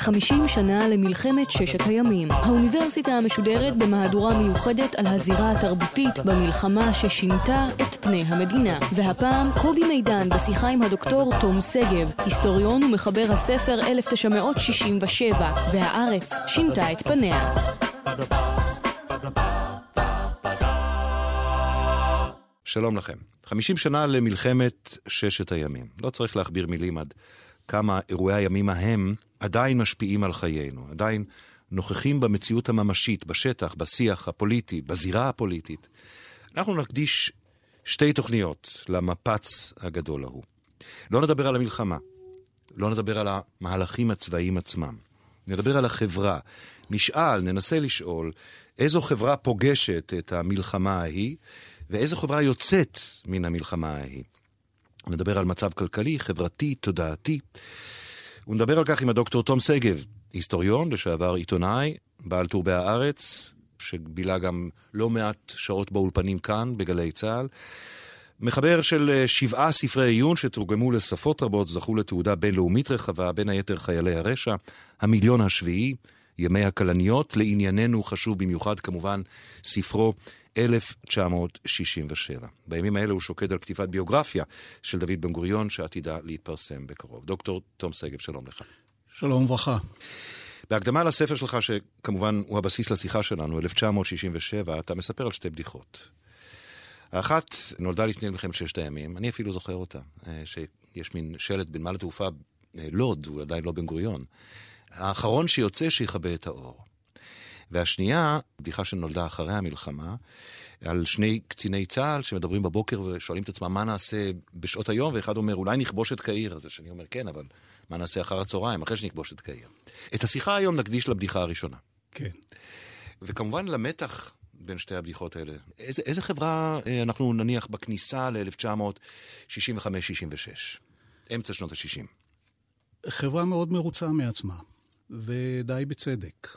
חמישים שנה למלחמת ששת הימים. האוניברסיטה המשודרת במהדורה מיוחדת על הזירה התרבותית במלחמה ששינתה את פני המדינה. והפעם קובי מידן בשיחה עם הדוקטור תום שגב, היסטוריון ומחבר הספר 1967, והארץ שינתה את פניה. שלום לכם. 50 שנה למלחמת ששת הימים. לא צריך להכביר מילים עד כמה אירועי הימים ההם עדיין משפיעים על חיינו, עדיין נוכחים במציאות הממשית, בשטח, בשיח הפוליטי, בזירה הפוליטית. אנחנו נקדיש שתי תוכניות למפץ הגדול ההוא. לא נדבר על המלחמה, לא נדבר על המהלכים הצבאיים עצמם. נדבר על החברה. נשאל, ננסה לשאול, איזו חברה פוגשת את המלחמה ההיא, ואיזו חברה יוצאת מן המלחמה ההיא. נדבר על מצב כלכלי, חברתי, תודעתי. ונדבר על כך עם הדוקטור תום שגב, היסטוריון, לשעבר עיתונאי, בעל טור בהארץ, שבילה גם לא מעט שעות באולפנים כאן, בגלי צה"ל. מחבר של אה, שבעה ספרי עיון שתורגמו לשפות רבות, זכו לתעודה בינלאומית רחבה, בין היתר חיילי הרשע, המיליון השביעי, ימי הכלניות, לענייננו חשוב במיוחד כמובן ספרו 1967. בימים האלה הוא שוקד על כתיבת ביוגרפיה של דוד בן גוריון, שעתידה להתפרסם בקרוב. דוקטור תום שגב, שלום לך. שלום וברכה. בהקדמה לספר שלך, שכמובן הוא הבסיס לשיחה שלנו, 1967, אתה מספר על שתי בדיחות. האחת נולדה לפני מלחמת ששת הימים, אני אפילו זוכר אותה, אה, שיש מין שלט בנמל התעופה אה, לוד, הוא עדיין לא בן גוריון. האחרון שיוצא שיכבה את האור. והשנייה, בדיחה שנולדה אחרי המלחמה, על שני קציני צה"ל שמדברים בבוקר ושואלים את עצמם מה נעשה בשעות היום, ואחד אומר, אולי נכבוש את קהיר. אז השני אומר, כן, אבל מה נעשה אחר הצהריים, אחרי שנכבוש את קהיר. את השיחה היום נקדיש לבדיחה הראשונה. כן. וכמובן למתח בין שתי הבדיחות האלה. איזה, איזה חברה אה, אנחנו נניח בכניסה ל-1965-66, אמצע שנות ה-60? חברה מאוד מרוצה מעצמה, ודי בצדק.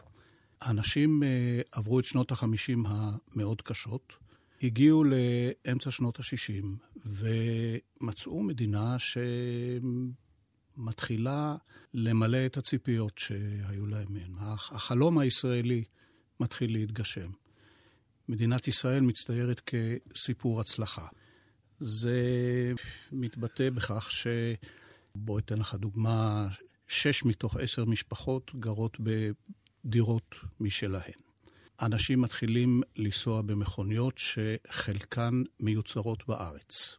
האנשים אה, עברו את שנות החמישים המאוד קשות, הגיעו לאמצע שנות השישים, ומצאו מדינה שמתחילה למלא את הציפיות שהיו להם מהן. החלום הישראלי מתחיל להתגשם. מדינת ישראל מצטיירת כסיפור הצלחה. זה מתבטא בכך ש... בוא אתן לך דוגמה, שש מתוך עשר משפחות גרות דירות משלהן. אנשים מתחילים לנסוע במכוניות שחלקן מיוצרות בארץ.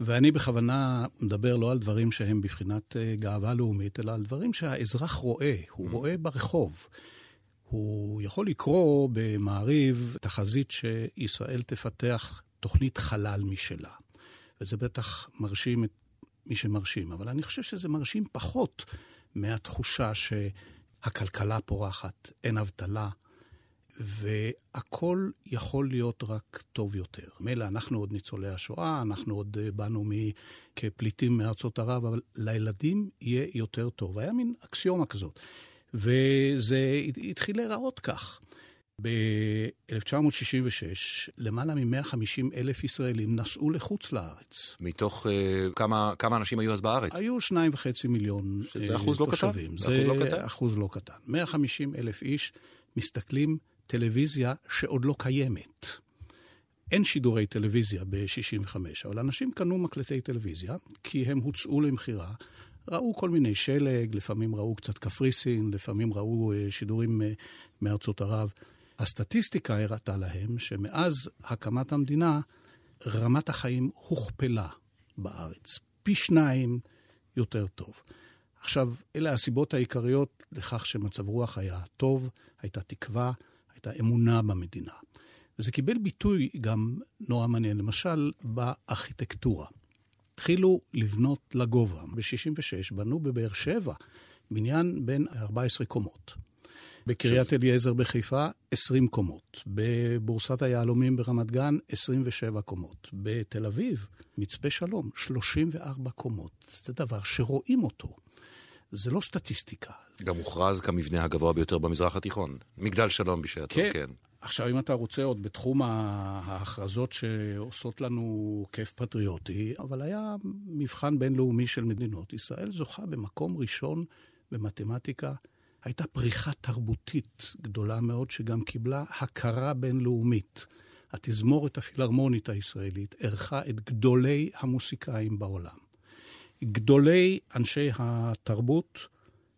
ואני בכוונה מדבר לא על דברים שהם בבחינת אה, גאווה לאומית, אלא על דברים שהאזרח רואה, הוא mm. רואה ברחוב. הוא יכול לקרוא במעריב תחזית שישראל תפתח תוכנית חלל משלה. וזה בטח מרשים את מי שמרשים, אבל אני חושב שזה מרשים פחות מהתחושה ש... הכלכלה פורחת, אין אבטלה, והכל יכול להיות רק טוב יותר. מילא, אנחנו עוד ניצולי השואה, אנחנו עוד אה, באנו מ... כפליטים מארצות ערב, אבל לילדים יהיה יותר טוב. היה מין אקסיומה כזאת. וזה התחיל להיראות כך. ב-1966, למעלה מ-150 אלף ישראלים נסעו לחוץ לארץ. מתוך uh, כמה, כמה אנשים היו אז בארץ? היו שניים וחצי מיליון שזה uh, אחוז תושבים. לא קטן? זה, זה אחוז לא קטן? אחוז לא קטן. 150 אלף איש מסתכלים טלוויזיה שעוד לא קיימת. אין שידורי טלוויזיה ב-65, אבל אנשים קנו מקלטי טלוויזיה, כי הם הוצאו למכירה. ראו כל מיני שלג, לפעמים ראו קצת קפריסין, לפעמים ראו uh, שידורים מארצות ערב. הסטטיסטיקה הראתה להם שמאז הקמת המדינה, רמת החיים הוכפלה בארץ. פי שניים יותר טוב. עכשיו, אלה הסיבות העיקריות לכך שמצב רוח היה טוב, הייתה תקווה, הייתה אמונה במדינה. וזה קיבל ביטוי גם נורא מעניין, למשל בארכיטקטורה. התחילו לבנות לגובה. ב-66' בנו בבאר שבע בניין בין 14 קומות. בקריית שזה... אליעזר בחיפה, 20 קומות. בבורסת היהלומים ברמת גן, 27 קומות. בתל אביב, מצפה שלום, 34 קומות. זה דבר שרואים אותו. זה לא סטטיסטיקה. גם הוכרז כמבנה הגבוה ביותר במזרח התיכון. מגדל שלום בשעתו, כן. כן. עכשיו, אם אתה רוצה עוד בתחום ההכרזות שעושות לנו כיף פטריוטי, אבל היה מבחן בינלאומי של מדינות. ישראל זוכה במקום ראשון במתמטיקה. הייתה פריחה תרבותית גדולה מאוד, שגם קיבלה הכרה בינלאומית. התזמורת הפילהרמונית הישראלית אירחה את גדולי המוסיקאים בעולם. גדולי אנשי התרבות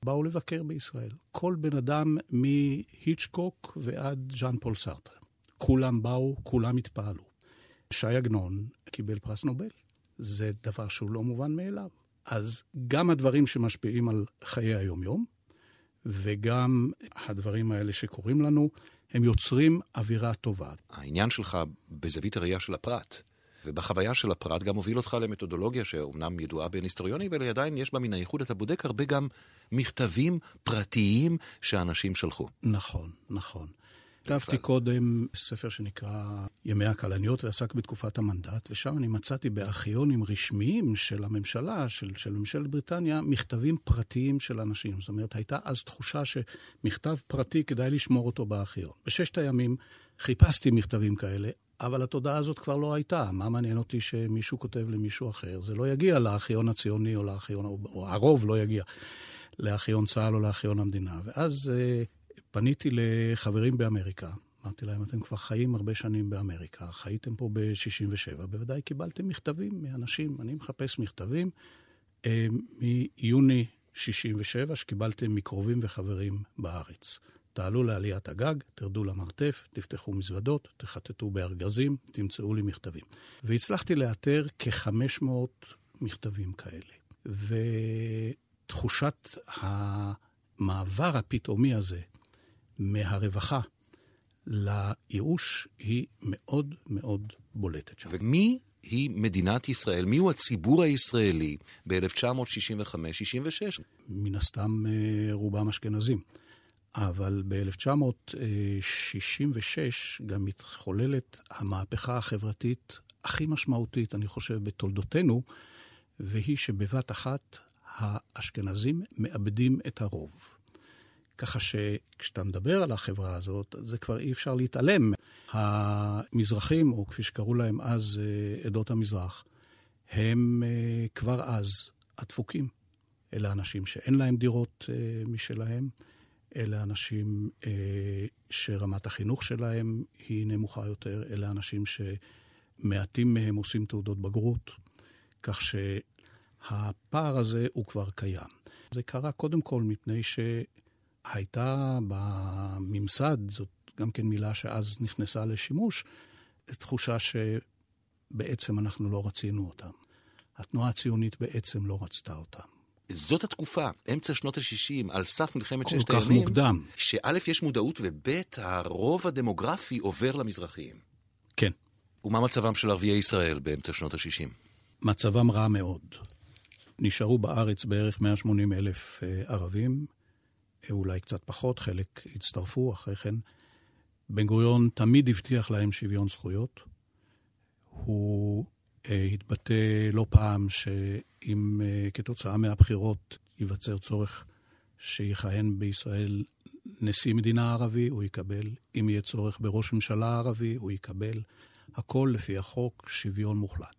באו לבקר בישראל. כל בן אדם מהיצ'קוק ועד ז'אן פול סארטר. כולם באו, כולם התפעלו. ש"י עגנון קיבל פרס נובל. זה דבר שהוא לא מובן מאליו. אז גם הדברים שמשפיעים על חיי היומיום, וגם הדברים האלה שקורים לנו, הם יוצרים אווירה טובה. העניין שלך בזווית הראייה של הפרט, ובחוויה של הפרט גם הוביל אותך למתודולוגיה שאומנם ידועה בין היסטוריונים, אבל עדיין יש בה מן הייחוד, אתה בודק הרבה גם מכתבים פרטיים שאנשים שלחו. נכון, נכון. כתבתי קודם ספר שנקרא ימי הכלניות ועסק בתקופת המנדט, ושם אני מצאתי בארכיונים רשמיים של הממשלה, של, של ממשלת בריטניה, מכתבים פרטיים של אנשים. זאת אומרת, הייתה אז תחושה שמכתב פרטי כדאי לשמור אותו בארכיון. בששת הימים חיפשתי מכתבים כאלה, אבל התודעה הזאת כבר לא הייתה. מה מעניין אותי שמישהו כותב למישהו אחר? זה לא יגיע לארכיון הציוני או לארכיון, או הרוב לא יגיע לארכיון צה"ל או לארכיון המדינה. ואז אה, פניתי לחברים באמריקה. אמרתי להם, אתם כבר חיים הרבה שנים באמריקה, חייתם פה ב-67, בוודאי קיבלתם מכתבים מאנשים, אני מחפש מכתבים אה, מיוני 67, שקיבלתם מקרובים וחברים בארץ. תעלו לעליית הגג, תרדו למרתף, תפתחו מזוודות, תחטטו בארגזים, תמצאו לי מכתבים. והצלחתי לאתר כ-500 מכתבים כאלה. ותחושת המעבר הפתאומי הזה מהרווחה לייאוש היא מאוד מאוד בולטת שם. ומי היא מדינת ישראל? מיהו הציבור הישראלי ב-1965-66? מן הסתם אה, רובם אשכנזים. אבל ב-1966 גם מתחוללת המהפכה החברתית הכי משמעותית, אני חושב, בתולדותינו, והיא שבבת אחת האשכנזים מאבדים את הרוב. ככה שכשאתה מדבר על החברה הזאת, זה כבר אי אפשר להתעלם. המזרחים, או כפי שקראו להם אז אה, עדות המזרח, הם אה, כבר אז הדפוקים. אלה אנשים שאין להם דירות אה, משלהם, אלה אנשים שרמת החינוך שלהם היא נמוכה יותר, אלה אנשים שמעטים מהם עושים תעודות בגרות, כך שהפער הזה הוא כבר קיים. זה קרה קודם כל מפני ש... הייתה בממסד, זאת גם כן מילה שאז נכנסה לשימוש, תחושה שבעצם אנחנו לא רצינו אותם. התנועה הציונית בעצם לא רצתה אותם. זאת התקופה, אמצע שנות ה-60, על סף מלחמת ששת הימים. כל כך מוקדם. שא', יש מודעות, וב', הרוב הדמוגרפי עובר למזרחיים. כן. ומה מצבם של ערביי ישראל באמצע שנות ה-60? מצבם רע מאוד. נשארו בארץ בערך 180 אלף אה, ערבים. אולי קצת פחות, חלק הצטרפו אחרי כן. בן גוריון תמיד הבטיח להם שוויון זכויות. הוא אה, התבטא לא פעם שאם אה, כתוצאה מהבחירות ייווצר צורך שיכהן בישראל נשיא מדינה ערבי, הוא יקבל. אם יהיה צורך בראש ממשלה ערבי, הוא יקבל. הכל לפי החוק, שוויון מוחלט.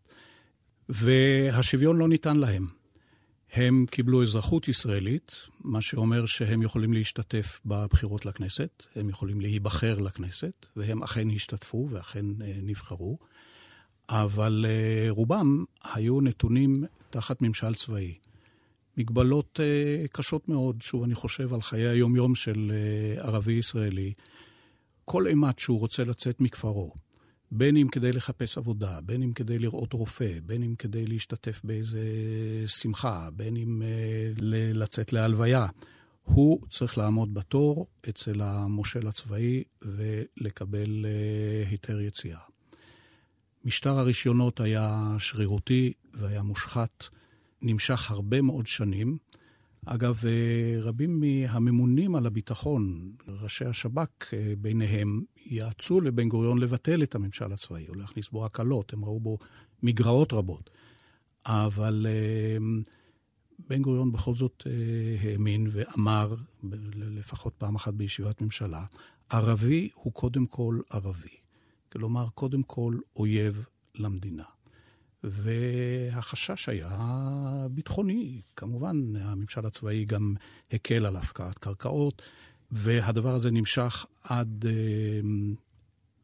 והשוויון לא ניתן להם. הם קיבלו אזרחות ישראלית, מה שאומר שהם יכולים להשתתף בבחירות לכנסת, הם יכולים להיבחר לכנסת, והם אכן השתתפו ואכן אה, נבחרו, אבל אה, רובם היו נתונים תחת ממשל צבאי. מגבלות אה, קשות מאוד, שוב, אני חושב על חיי היומיום של ערבי ישראלי. כל אימת שהוא רוצה לצאת מכפרו, בין אם כדי לחפש עבודה, בין אם כדי לראות רופא, בין אם כדי להשתתף באיזה שמחה, בין אם uh, לצאת להלוויה. הוא צריך לעמוד בתור אצל המושל הצבאי ולקבל uh, היתר יציאה. משטר הרישיונות היה שרירותי והיה מושחת, נמשך הרבה מאוד שנים, אגב, אה, רבים מהממונים על הביטחון, ראשי השב"כ אה, ביניהם, יעצו לבן גוריון לבטל את הממשל הצבאי או להכניס בו הקלות, הם ראו בו מגרעות רבות. אבל אה, בן גוריון בכל זאת האמין ואמר, לפחות פעם אחת בישיבת ממשלה, ערבי הוא קודם כל ערבי. כלומר, קודם כל אויב למדינה. והחשש היה ביטחוני. כמובן, הממשל הצבאי גם הקל על הפקעת קרקעות, והדבר הזה נמשך עד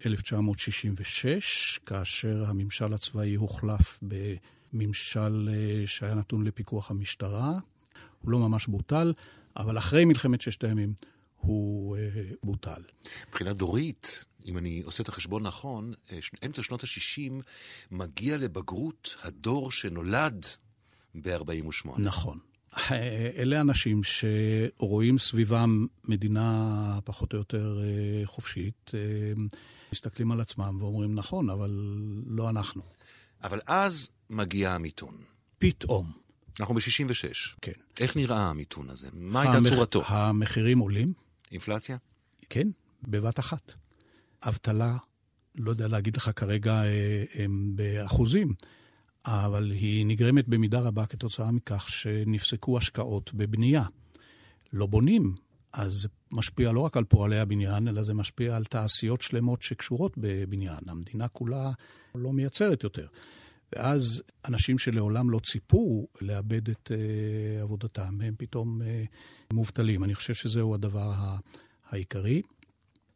1966, אה, כאשר הממשל הצבאי הוחלף בממשל אה, שהיה נתון לפיקוח המשטרה. הוא לא ממש בוטל, אבל אחרי מלחמת ששת הימים הוא אה, בוטל. מבחינה דורית, אם אני עושה את החשבון נכון, אה, אמצע שנות ה-60 מגיע לבגרות הדור שנולד ב-48. נכון. אלה אנשים שרואים סביבם מדינה פחות או יותר אה, חופשית, מסתכלים על עצמם ואומרים, נכון, אבל לא אנחנו. אבל אז מגיע המיתון. פתאום. אנחנו ב-66. כן. איך נראה המיתון הזה? מה הייתה המח... צורתו? המחירים עולים. אינפלציה? כן, בבת אחת. אבטלה, לא יודע להגיד לך כרגע אה, הם באחוזים, אבל היא נגרמת במידה רבה כתוצאה מכך שנפסקו השקעות בבנייה. לא בונים, אז זה משפיע לא רק על פועלי הבניין, אלא זה משפיע על תעשיות שלמות שקשורות בבניין. המדינה כולה לא מייצרת יותר. ואז אנשים שלעולם לא ציפו לאבד את uh, עבודתם, הם פתאום uh, מובטלים. אני חושב שזהו הדבר העיקרי.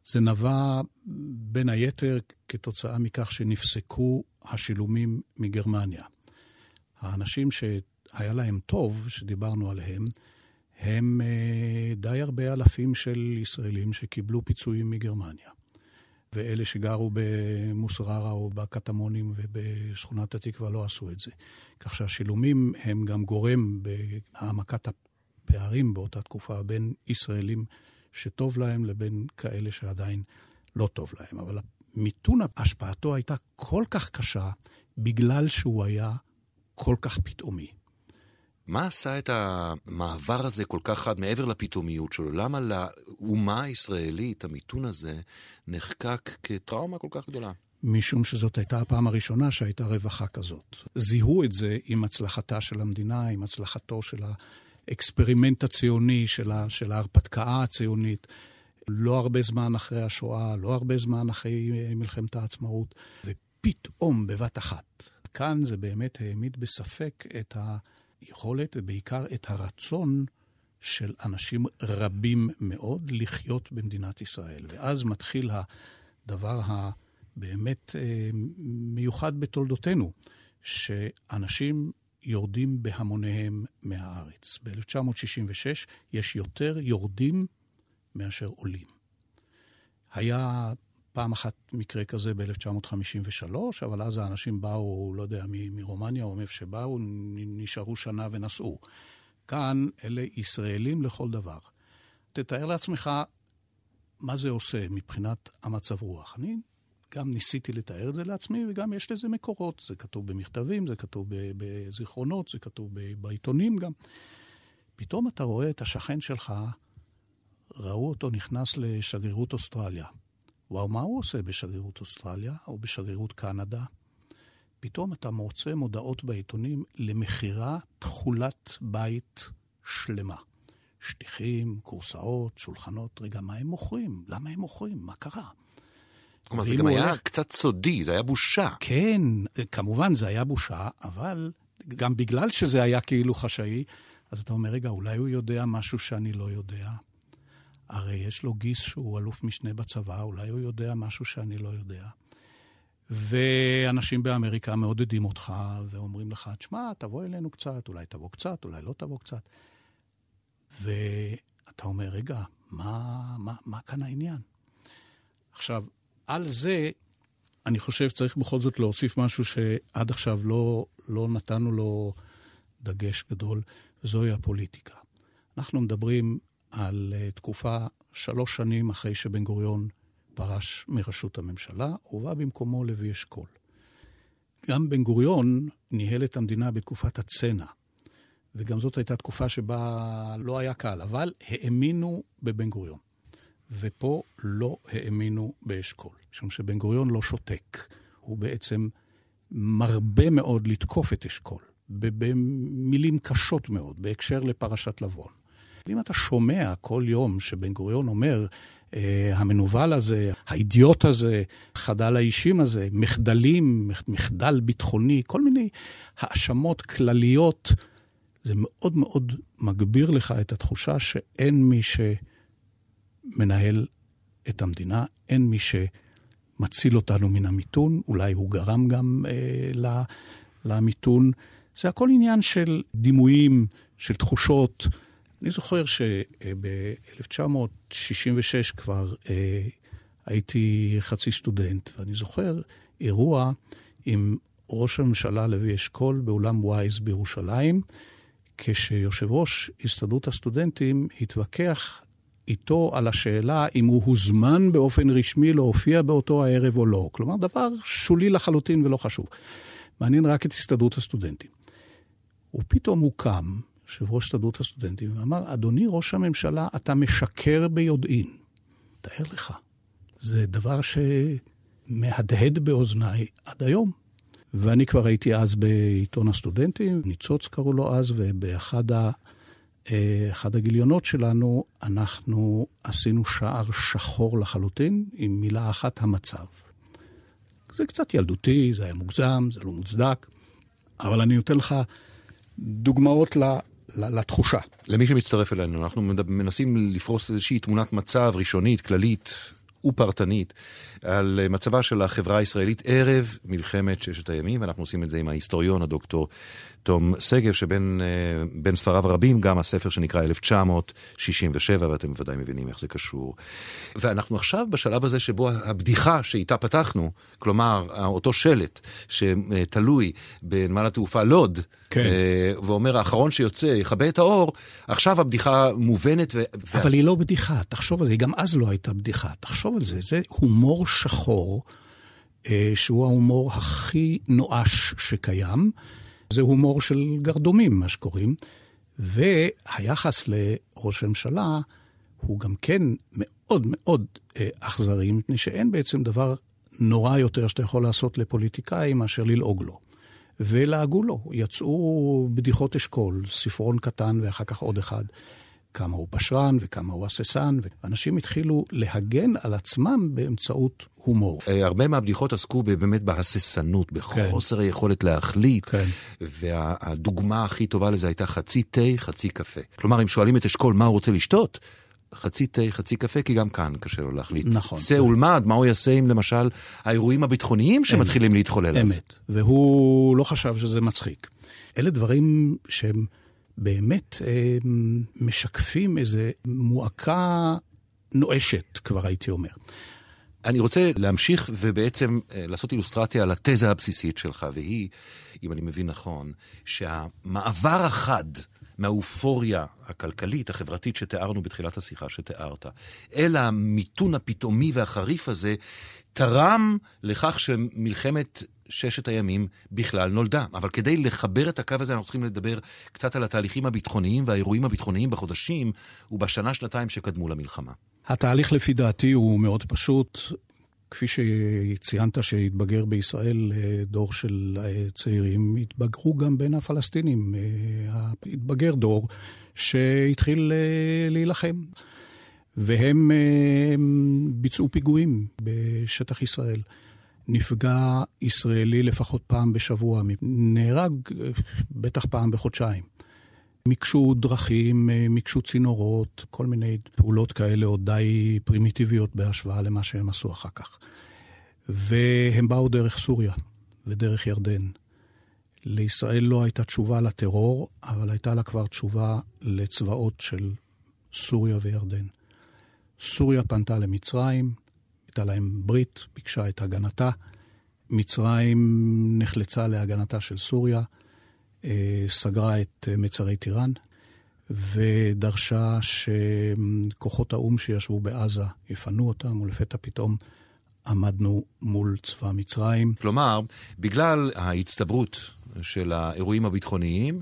זה נבע בין היתר כתוצאה מכך שנפסקו השילומים מגרמניה. האנשים שהיה להם טוב, שדיברנו עליהם, הם uh, די הרבה אלפים של ישראלים שקיבלו פיצויים מגרמניה. ואלה שגרו במוסררה או בקטמונים ובשכונת התקווה לא עשו את זה. כך שהשילומים הם גם גורם בהעמקת הפערים באותה תקופה בין ישראלים שטוב להם לבין כאלה שעדיין לא טוב להם. אבל מיתון השפעתו הייתה כל כך קשה בגלל שהוא היה כל כך פתאומי. מה עשה את המעבר הזה כל כך חד מעבר לפתאומיות שלו? למה לאומה הישראלית המיתון הזה נחקק כטראומה כל כך גדולה? משום שזאת הייתה הפעם הראשונה שהייתה רווחה כזאת. זיהו את זה עם הצלחתה של המדינה, עם הצלחתו של האקספרימנט הציוני, של, של ההרפתקה הציונית. לא הרבה זמן אחרי השואה, לא הרבה זמן אחרי מלחמת העצמאות, ופתאום, בבת אחת, כאן זה באמת העמיד בספק את. היכולת ובעיקר את הרצון של אנשים רבים מאוד לחיות במדינת ישראל. ואז מתחיל הדבר הבאמת אה, מיוחד בתולדותינו, שאנשים יורדים בהמוניהם מהארץ. ב-1966 יש יותר יורדים מאשר עולים. היה פעם אחת מקרה כזה ב-1953, אבל אז האנשים באו, לא יודע, מרומניה או מאיפה שבאו, נשארו שנה ונסעו. כאן אלה ישראלים לכל דבר. תתאר לעצמך מה זה עושה מבחינת המצב רוח. אני גם ניסיתי לתאר את זה לעצמי, וגם יש לזה מקורות. זה כתוב במכתבים, זה כתוב בזיכרונות, זה כתוב בעיתונים גם. פתאום אתה רואה את השכן שלך, ראו אותו נכנס לשגרירות אוסטרליה. וואו, מה הוא עושה בשגרירות אוסטרליה או בשגרירות קנדה? פתאום אתה מוצא מודעות בעיתונים למכירה תכולת בית שלמה. שטיחים, כורסאות, שולחנות. רגע, מה הם מוכרים? למה הם מוכרים? מה קרה? כלומר, זה גם היה הולך... קצת סודי, זה היה בושה. כן, כמובן זה היה בושה, אבל גם בגלל שזה היה כאילו חשאי, אז אתה אומר, רגע, אולי הוא יודע משהו שאני לא יודע. הרי יש לו גיס שהוא אלוף משנה בצבא, אולי הוא יודע משהו שאני לא יודע. ואנשים באמריקה מעודדים אותך ואומרים לך, תשמע, תבוא אלינו קצת, אולי תבוא קצת, אולי לא תבוא קצת. ואתה אומר, רגע, מה, מה, מה כאן העניין? עכשיו, על זה אני חושב שצריך בכל זאת להוסיף משהו שעד עכשיו לא, לא נתנו לו דגש גדול, וזוהי הפוליטיקה. אנחנו מדברים על אה, תקופה שלוש שנים אחרי שבן גוריון פרש מראשות הממשלה, ובא במקומו לוי אשכול. גם בן גוריון ניהל את המדינה בתקופת הצנע, וגם זאת הייתה תקופה שבה לא היה קל, אבל האמינו בבן גוריון. ופה לא האמינו באשכול, משום שבן גוריון לא שותק. הוא בעצם מרבה מאוד לתקוף את אשכול, במילים קשות מאוד, בהקשר לפרשת לבון. אם אתה שומע כל יום שבן גוריון אומר, אה, המנוול הזה, האידיוט הזה, חדל האישים הזה, מחדלים, מחדל ביטחוני, כל מיני האשמות כלליות, זה מאוד מאוד מגביר לך את התחושה שאין מי שמנהל את המדינה, אין מי שמציל אותנו מן המיתון, אולי הוא גרם גם אה, למיתון. זה הכל עניין של דימויים, של תחושות. אני זוכר שב-1966 כבר אה, הייתי חצי סטודנט, ואני זוכר אירוע עם ראש הממשלה לוי אשכול באולם ווייז בירושלים, כשיושב ראש הסתדרות הסטודנטים התווכח איתו על השאלה אם הוא הוזמן באופן רשמי להופיע באותו הערב או לא. כלומר, דבר שולי לחלוטין ולא חשוב. מעניין רק את הסתדרות הסטודנטים. ופתאום הוא קם, יושב ראש הסתדרות הסטודנטים, ואמר, אדוני ראש הממשלה, אתה משקר ביודעין. תאר לך, זה דבר שמהדהד באוזניי עד היום. ואני כבר הייתי אז בעיתון הסטודנטים, ניצוץ קראו לו אז, ובאחד ה... אה, אחד הגיליונות שלנו, אנחנו עשינו שער שחור לחלוטין, עם מילה אחת, המצב. זה קצת ילדותי, זה היה מוגזם, זה לא מוצדק, אבל אני נותן לך דוגמאות לתחושה. למי שמצטרף אלינו, אנחנו מנסים לפרוס איזושהי תמונת מצב ראשונית, כללית, ופרטנית על מצבה של החברה הישראלית ערב מלחמת ששת הימים, ואנחנו עושים את זה עם ההיסטוריון הדוקטור תום שגב, שבין אה, ספריו הרבים גם הספר שנקרא 1967, ואתם בוודאי מבינים איך זה קשור. ואנחנו עכשיו בשלב הזה שבו הבדיחה שאיתה פתחנו, כלומר, אותו שלט שתלוי בנמל התעופה לוד, כן. אה, ואומר האחרון שיוצא יכבה את האור, עכשיו הבדיחה מובנת. ו... אבל היא לא בדיחה, תחשוב על זה, גם אז לא הייתה בדיחה, תחשוב על זה, זה הומור שחור, אה, שהוא ההומור הכי נואש שקיים. זה הומור של גרדומים, מה שקוראים. והיחס לראש הממשלה הוא גם כן מאוד מאוד אה, אכזרי, מפני שאין בעצם דבר נורא יותר שאתה יכול לעשות לפוליטיקאי מאשר ללעוג לו. ולעגו לו, יצאו בדיחות אשכול, ספרון קטן ואחר כך עוד אחד. כמה הוא פשרן וכמה הוא הססן, ואנשים התחילו להגן על עצמם באמצעות הומור. אה, הרבה מהבדיחות עסקו באמת בהססנות, בחוסר כן. היכולת להחליט, כן. והדוגמה הכי טובה לזה הייתה חצי תה, חצי קפה. כלומר, אם שואלים את אשכול מה הוא רוצה לשתות, חצי תה, חצי קפה, כי גם כאן קשה לו להחליט. נכון. צא כן. ולמד, מה הוא יעשה עם למשל האירועים הביטחוניים שמתחילים אמת, להתחולל אז. אמת, והוא לא חשב שזה מצחיק. אלה דברים שהם... באמת אה, משקפים איזו מועקה נואשת, כבר הייתי אומר. אני רוצה להמשיך ובעצם אה, לעשות אילוסטרציה על התזה הבסיסית שלך, והיא, אם אני מבין נכון, שהמעבר החד מהאופוריה הכלכלית, החברתית שתיארנו בתחילת השיחה שתיארת, אל המיתון הפתאומי והחריף הזה, תרם לכך שמלחמת ששת הימים בכלל נולדה. אבל כדי לחבר את הקו הזה אנחנו צריכים לדבר קצת על התהליכים הביטחוניים והאירועים הביטחוניים בחודשים ובשנה-שנתיים שקדמו למלחמה. התהליך לפי דעתי הוא מאוד פשוט. כפי שציינת שהתבגר בישראל אה, דור של אה, צעירים, התבגרו גם בין הפלסטינים. אה, התבגר דור שהתחיל להילחם. והם ביצעו פיגועים בשטח ישראל. נפגע ישראלי לפחות פעם בשבוע, נהרג בטח פעם בחודשיים. מקשו דרכים, מקשו צינורות, כל מיני פעולות כאלה עוד די פרימיטיביות בהשוואה למה שהם עשו אחר כך. והם באו דרך סוריה ודרך ירדן. לישראל לא הייתה תשובה לטרור, אבל הייתה לה כבר תשובה לצבאות של סוריה וירדן. סוריה פנתה למצרים, הייתה להם ברית, ביקשה את הגנתה. מצרים נחלצה להגנתה של סוריה, אה, סגרה את אה, מצרי טיראן, ודרשה שכוחות האו"ם שישבו בעזה יפנו אותם, ולפתע פתאום עמדנו מול צבא מצרים. כלומר, בגלל ההצטברות של האירועים הביטחוניים,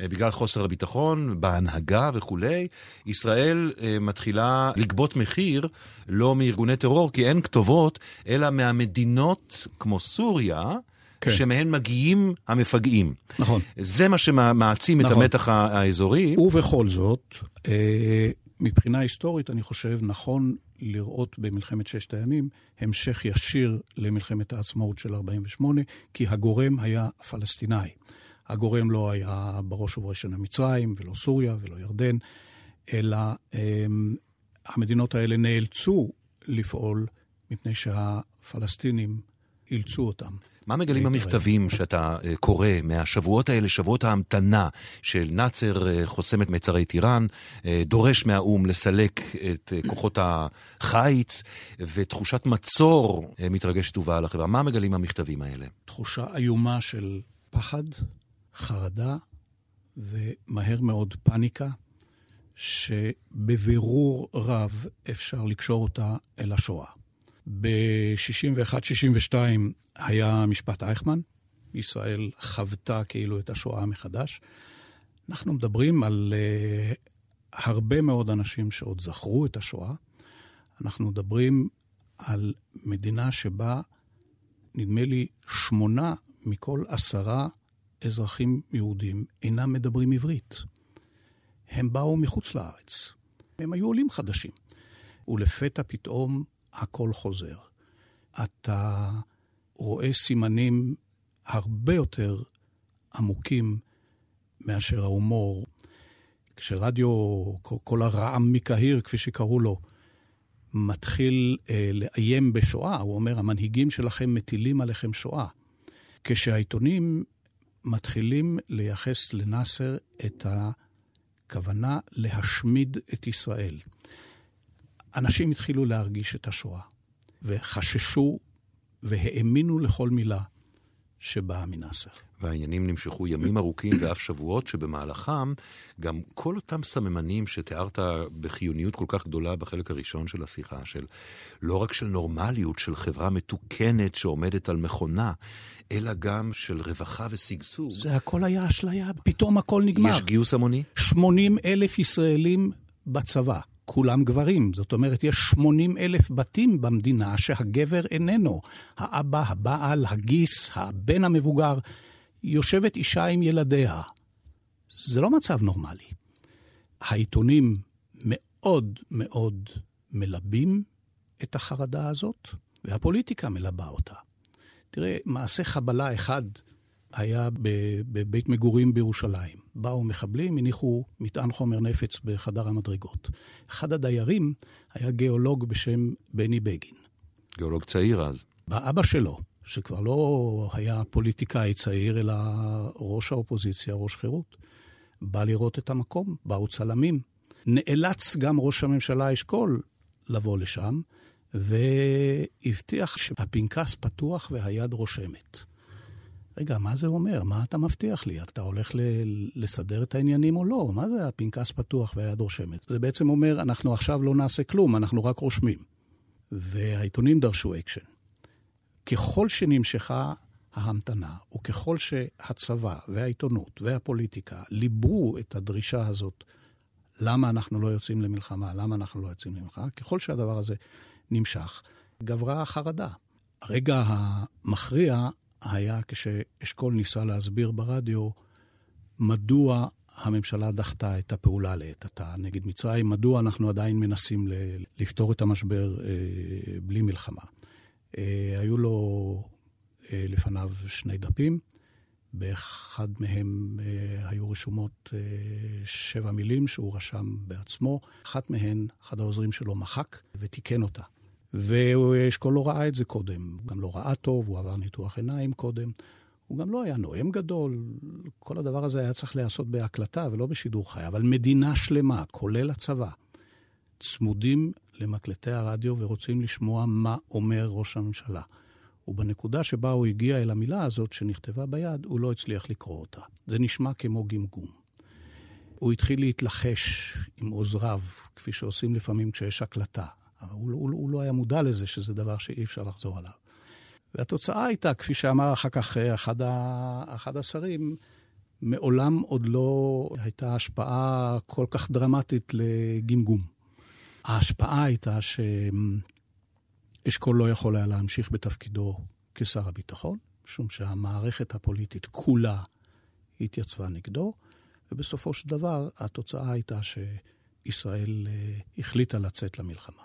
אה, בגלל חוסר הביטחון, בהנהגה וכולי, ישראל אה, מתחילה לגבות מחיר לא מארגוני טרור, כי אין כתובות, אלא מהמדינות כמו סוריה, כן. שמהן מגיעים המפגעים. נכון. זה מה שמעצים נכון. את המתח האזורי. ובכל זאת, אה, מבחינה היסטורית, אני חושב, נכון לראות במלחמת ששת הימים המשך ישיר למלחמת העצמאות של 48', כי הגורם היה פלסטיני. הגורם לא היה בראש ובראשונה מצרים, ולא סוריה, ולא ירדן, אלא הם, המדינות האלה נאלצו לפעול מפני שהפלסטינים אילצו אותם. מה מגלים המכתבים שאתה אה, קורא מהשבועות האלה, שבועות ההמתנה של נאצר אה, חוסם את מצרי טיראן, אה, דורש מהאו"ם לסלק את כוחות החיץ, ותחושת מצור מתרגשת ובאה לחברה. מה מגלים המכתבים האלה? תחושה איומה של פחד, חרדה ומהר מאוד פניקה, שבבירור רב אפשר לקשור אותה אל השואה. ב-61-62 היה משפט אייכמן, ישראל חוותה כאילו את השואה מחדש. אנחנו מדברים על uh, הרבה מאוד אנשים שעוד זכרו את השואה. אנחנו מדברים על מדינה שבה, נדמה לי, שמונה מכל עשרה אזרחים יהודים אינם מדברים עברית. הם באו מחוץ לארץ. הם היו עולים חדשים. ולפתע פתאום הכל חוזר. אתה רואה סימנים הרבה יותר עמוקים מאשר ההומור. כשרדיו, כל הרעם מקהיר, כפי שקראו לו, מתחיל אה, לאיים בשואה, הוא אומר, המנהיגים שלכם מטילים עליכם שואה. כשהעיתונים מתחילים לייחס לנאסר את הכוונה להשמיד את ישראל. אנשים התחילו להרגיש את השואה, וחששו והאמינו לכל מילה שבאה מנאסר. והעניינים נמשכו ימים ארוכים ואף שבועות, שבמהלכם גם כל אותם סממנים שתיארת בחיוניות כל כך גדולה בחלק הראשון של השיחה, של לא רק של נורמליות, של חברה מתוקנת שעומדת על מכונה, אלא גם של רווחה ושגשוג. זה הכל היה אשליה, פתאום הכל נגמר. יש גיוס המוני? 80 אלף ישראלים בצבא. כולם גברים. זאת אומרת, יש 80 אלף בתים במדינה שהגבר איננו. האבא, הבעל, הגיס, הבן המבוגר. יושבת אישה עם ילדיה. זה לא מצב נורמלי. העיתונים מאוד מאוד מלבים את החרדה הזאת, והפוליטיקה מלבה אותה. תראה, מעשה חבלה אחד היה בבית מגורים בירושלים. באו מחבלים, הניחו מטען חומר נפץ בחדר המדרגות. אחד הדיירים היה גיאולוג בשם בני בגין. גיאולוג צעיר אז. באבא שלו, שכבר לא היה פוליטיקאי צעיר, אלא ראש האופוזיציה, ראש חירות, בא לראות את המקום, באו צלמים. נאלץ גם ראש הממשלה אשכול לבוא לשם, והבטיח שהפנקס פתוח והיד רושמת. רגע, מה זה אומר? מה אתה מבטיח לי? אתה הולך ל- לסדר את העניינים או לא? מה זה הפנקס פתוח והיד רושמת? זה בעצם אומר, אנחנו עכשיו לא נעשה כלום, אנחנו רק רושמים. והעיתונים דרשו אקשן. ככל שנמשכה ההמתנה, וככל שהצבא והעיתונות והפוליטיקה ליבו את הדרישה הזאת, למה אנחנו לא יוצאים למלחמה, למה אנחנו לא יוצאים למלחמה, ככל שהדבר הזה נמשך, גברה החרדה. הרגע המכריע היה כשאשכול ניסה להסביר ברדיו מדוע הממשלה דחתה את הפעולה לעת עתה נגד מצרים, מדוע אנחנו עדיין מנסים לפתור את המשבר אה, בלי מלחמה. אה, היו לו אה, לפניו שני דפים, באחד מהם היו רשומות שבע מילים שהוא רשם בעצמו, אחת מהן, אחד העוזרים שלו מחק ותיקן אותה. ואשכול לא ראה את זה קודם, הוא גם לא ראה טוב, הוא עבר ניתוח עיניים קודם. הוא גם לא היה נואם גדול, כל הדבר הזה היה צריך להיעשות בהקלטה ולא בשידור חי, אבל מדינה שלמה, כולל הצבא, צמודים למקלטי הרדיו ורוצים לשמוע מה אומר ראש הממשלה. ובנקודה שבה הוא הגיע אל המילה הזאת שנכתבה ביד, הוא לא הצליח לקרוא אותה. זה נשמע כמו גמגום. הוא התחיל להתלחש עם עוזריו, כפי שעושים לפעמים כשיש הקלטה. הוא, הוא, הוא לא היה מודע לזה שזה דבר שאי אפשר לחזור עליו. והתוצאה הייתה, כפי שאמר אחר כך אה, אחד, ה, אחד השרים, מעולם עוד לא הייתה השפעה כל כך דרמטית לגמגום. ההשפעה הייתה שאשכול לא יכול היה להמשיך בתפקידו כשר הביטחון, משום שהמערכת הפוליטית כולה התייצבה נגדו, ובסופו של דבר התוצאה הייתה שישראל אה, החליטה לצאת למלחמה.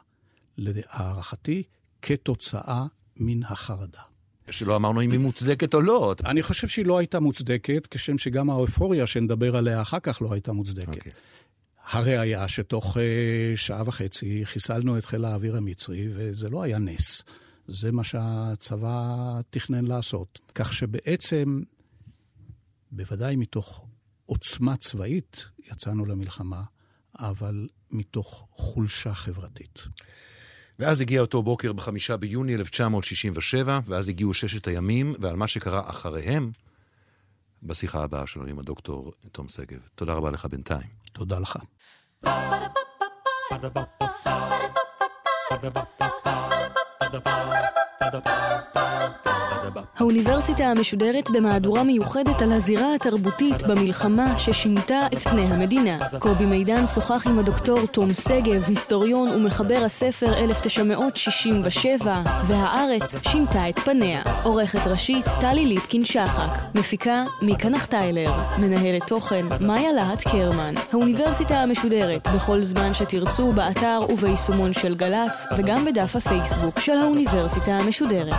להערכתי, כתוצאה מן החרדה. שלא אמרנו אם היא מוצדקת או לא. אני חושב שהיא לא הייתה מוצדקת, כשם שגם האופוריה שנדבר עליה אחר כך לא הייתה מוצדקת. Okay. אוקיי. הראיה שתוך uh, שעה וחצי חיסלנו את חיל האוויר המצרי, וזה לא היה נס. זה מה שהצבא תכנן לעשות. כך שבעצם, בוודאי מתוך עוצמה צבאית יצאנו למלחמה, אבל מתוך חולשה חברתית. ואז הגיע אותו בוקר בחמישה ביוני 1967, ואז הגיעו ששת הימים, ועל מה שקרה אחריהם, בשיחה הבאה שלנו עם הדוקטור תום שגב. תודה רבה לך בינתיים. תודה לך. Ba-da-ba-ba-ba האוניברסיטה המשודרת במהדורה מיוחדת על הזירה התרבותית במלחמה ששינתה את פני המדינה. קובי מידן שוחח עם הדוקטור תום שגב, היסטוריון ומחבר הספר 1967, והארץ שינתה את פניה. עורכת ראשית טלי ליפקין-שחק. מפיקה מיקה נחטיילר. מנהלת תוכן מאיה להט קרמן. האוניברסיטה המשודרת בכל זמן שתרצו באתר וביישומון של גל"צ וגם בדף הפייסבוק של האוניברסיטה המשודרת. משודרת.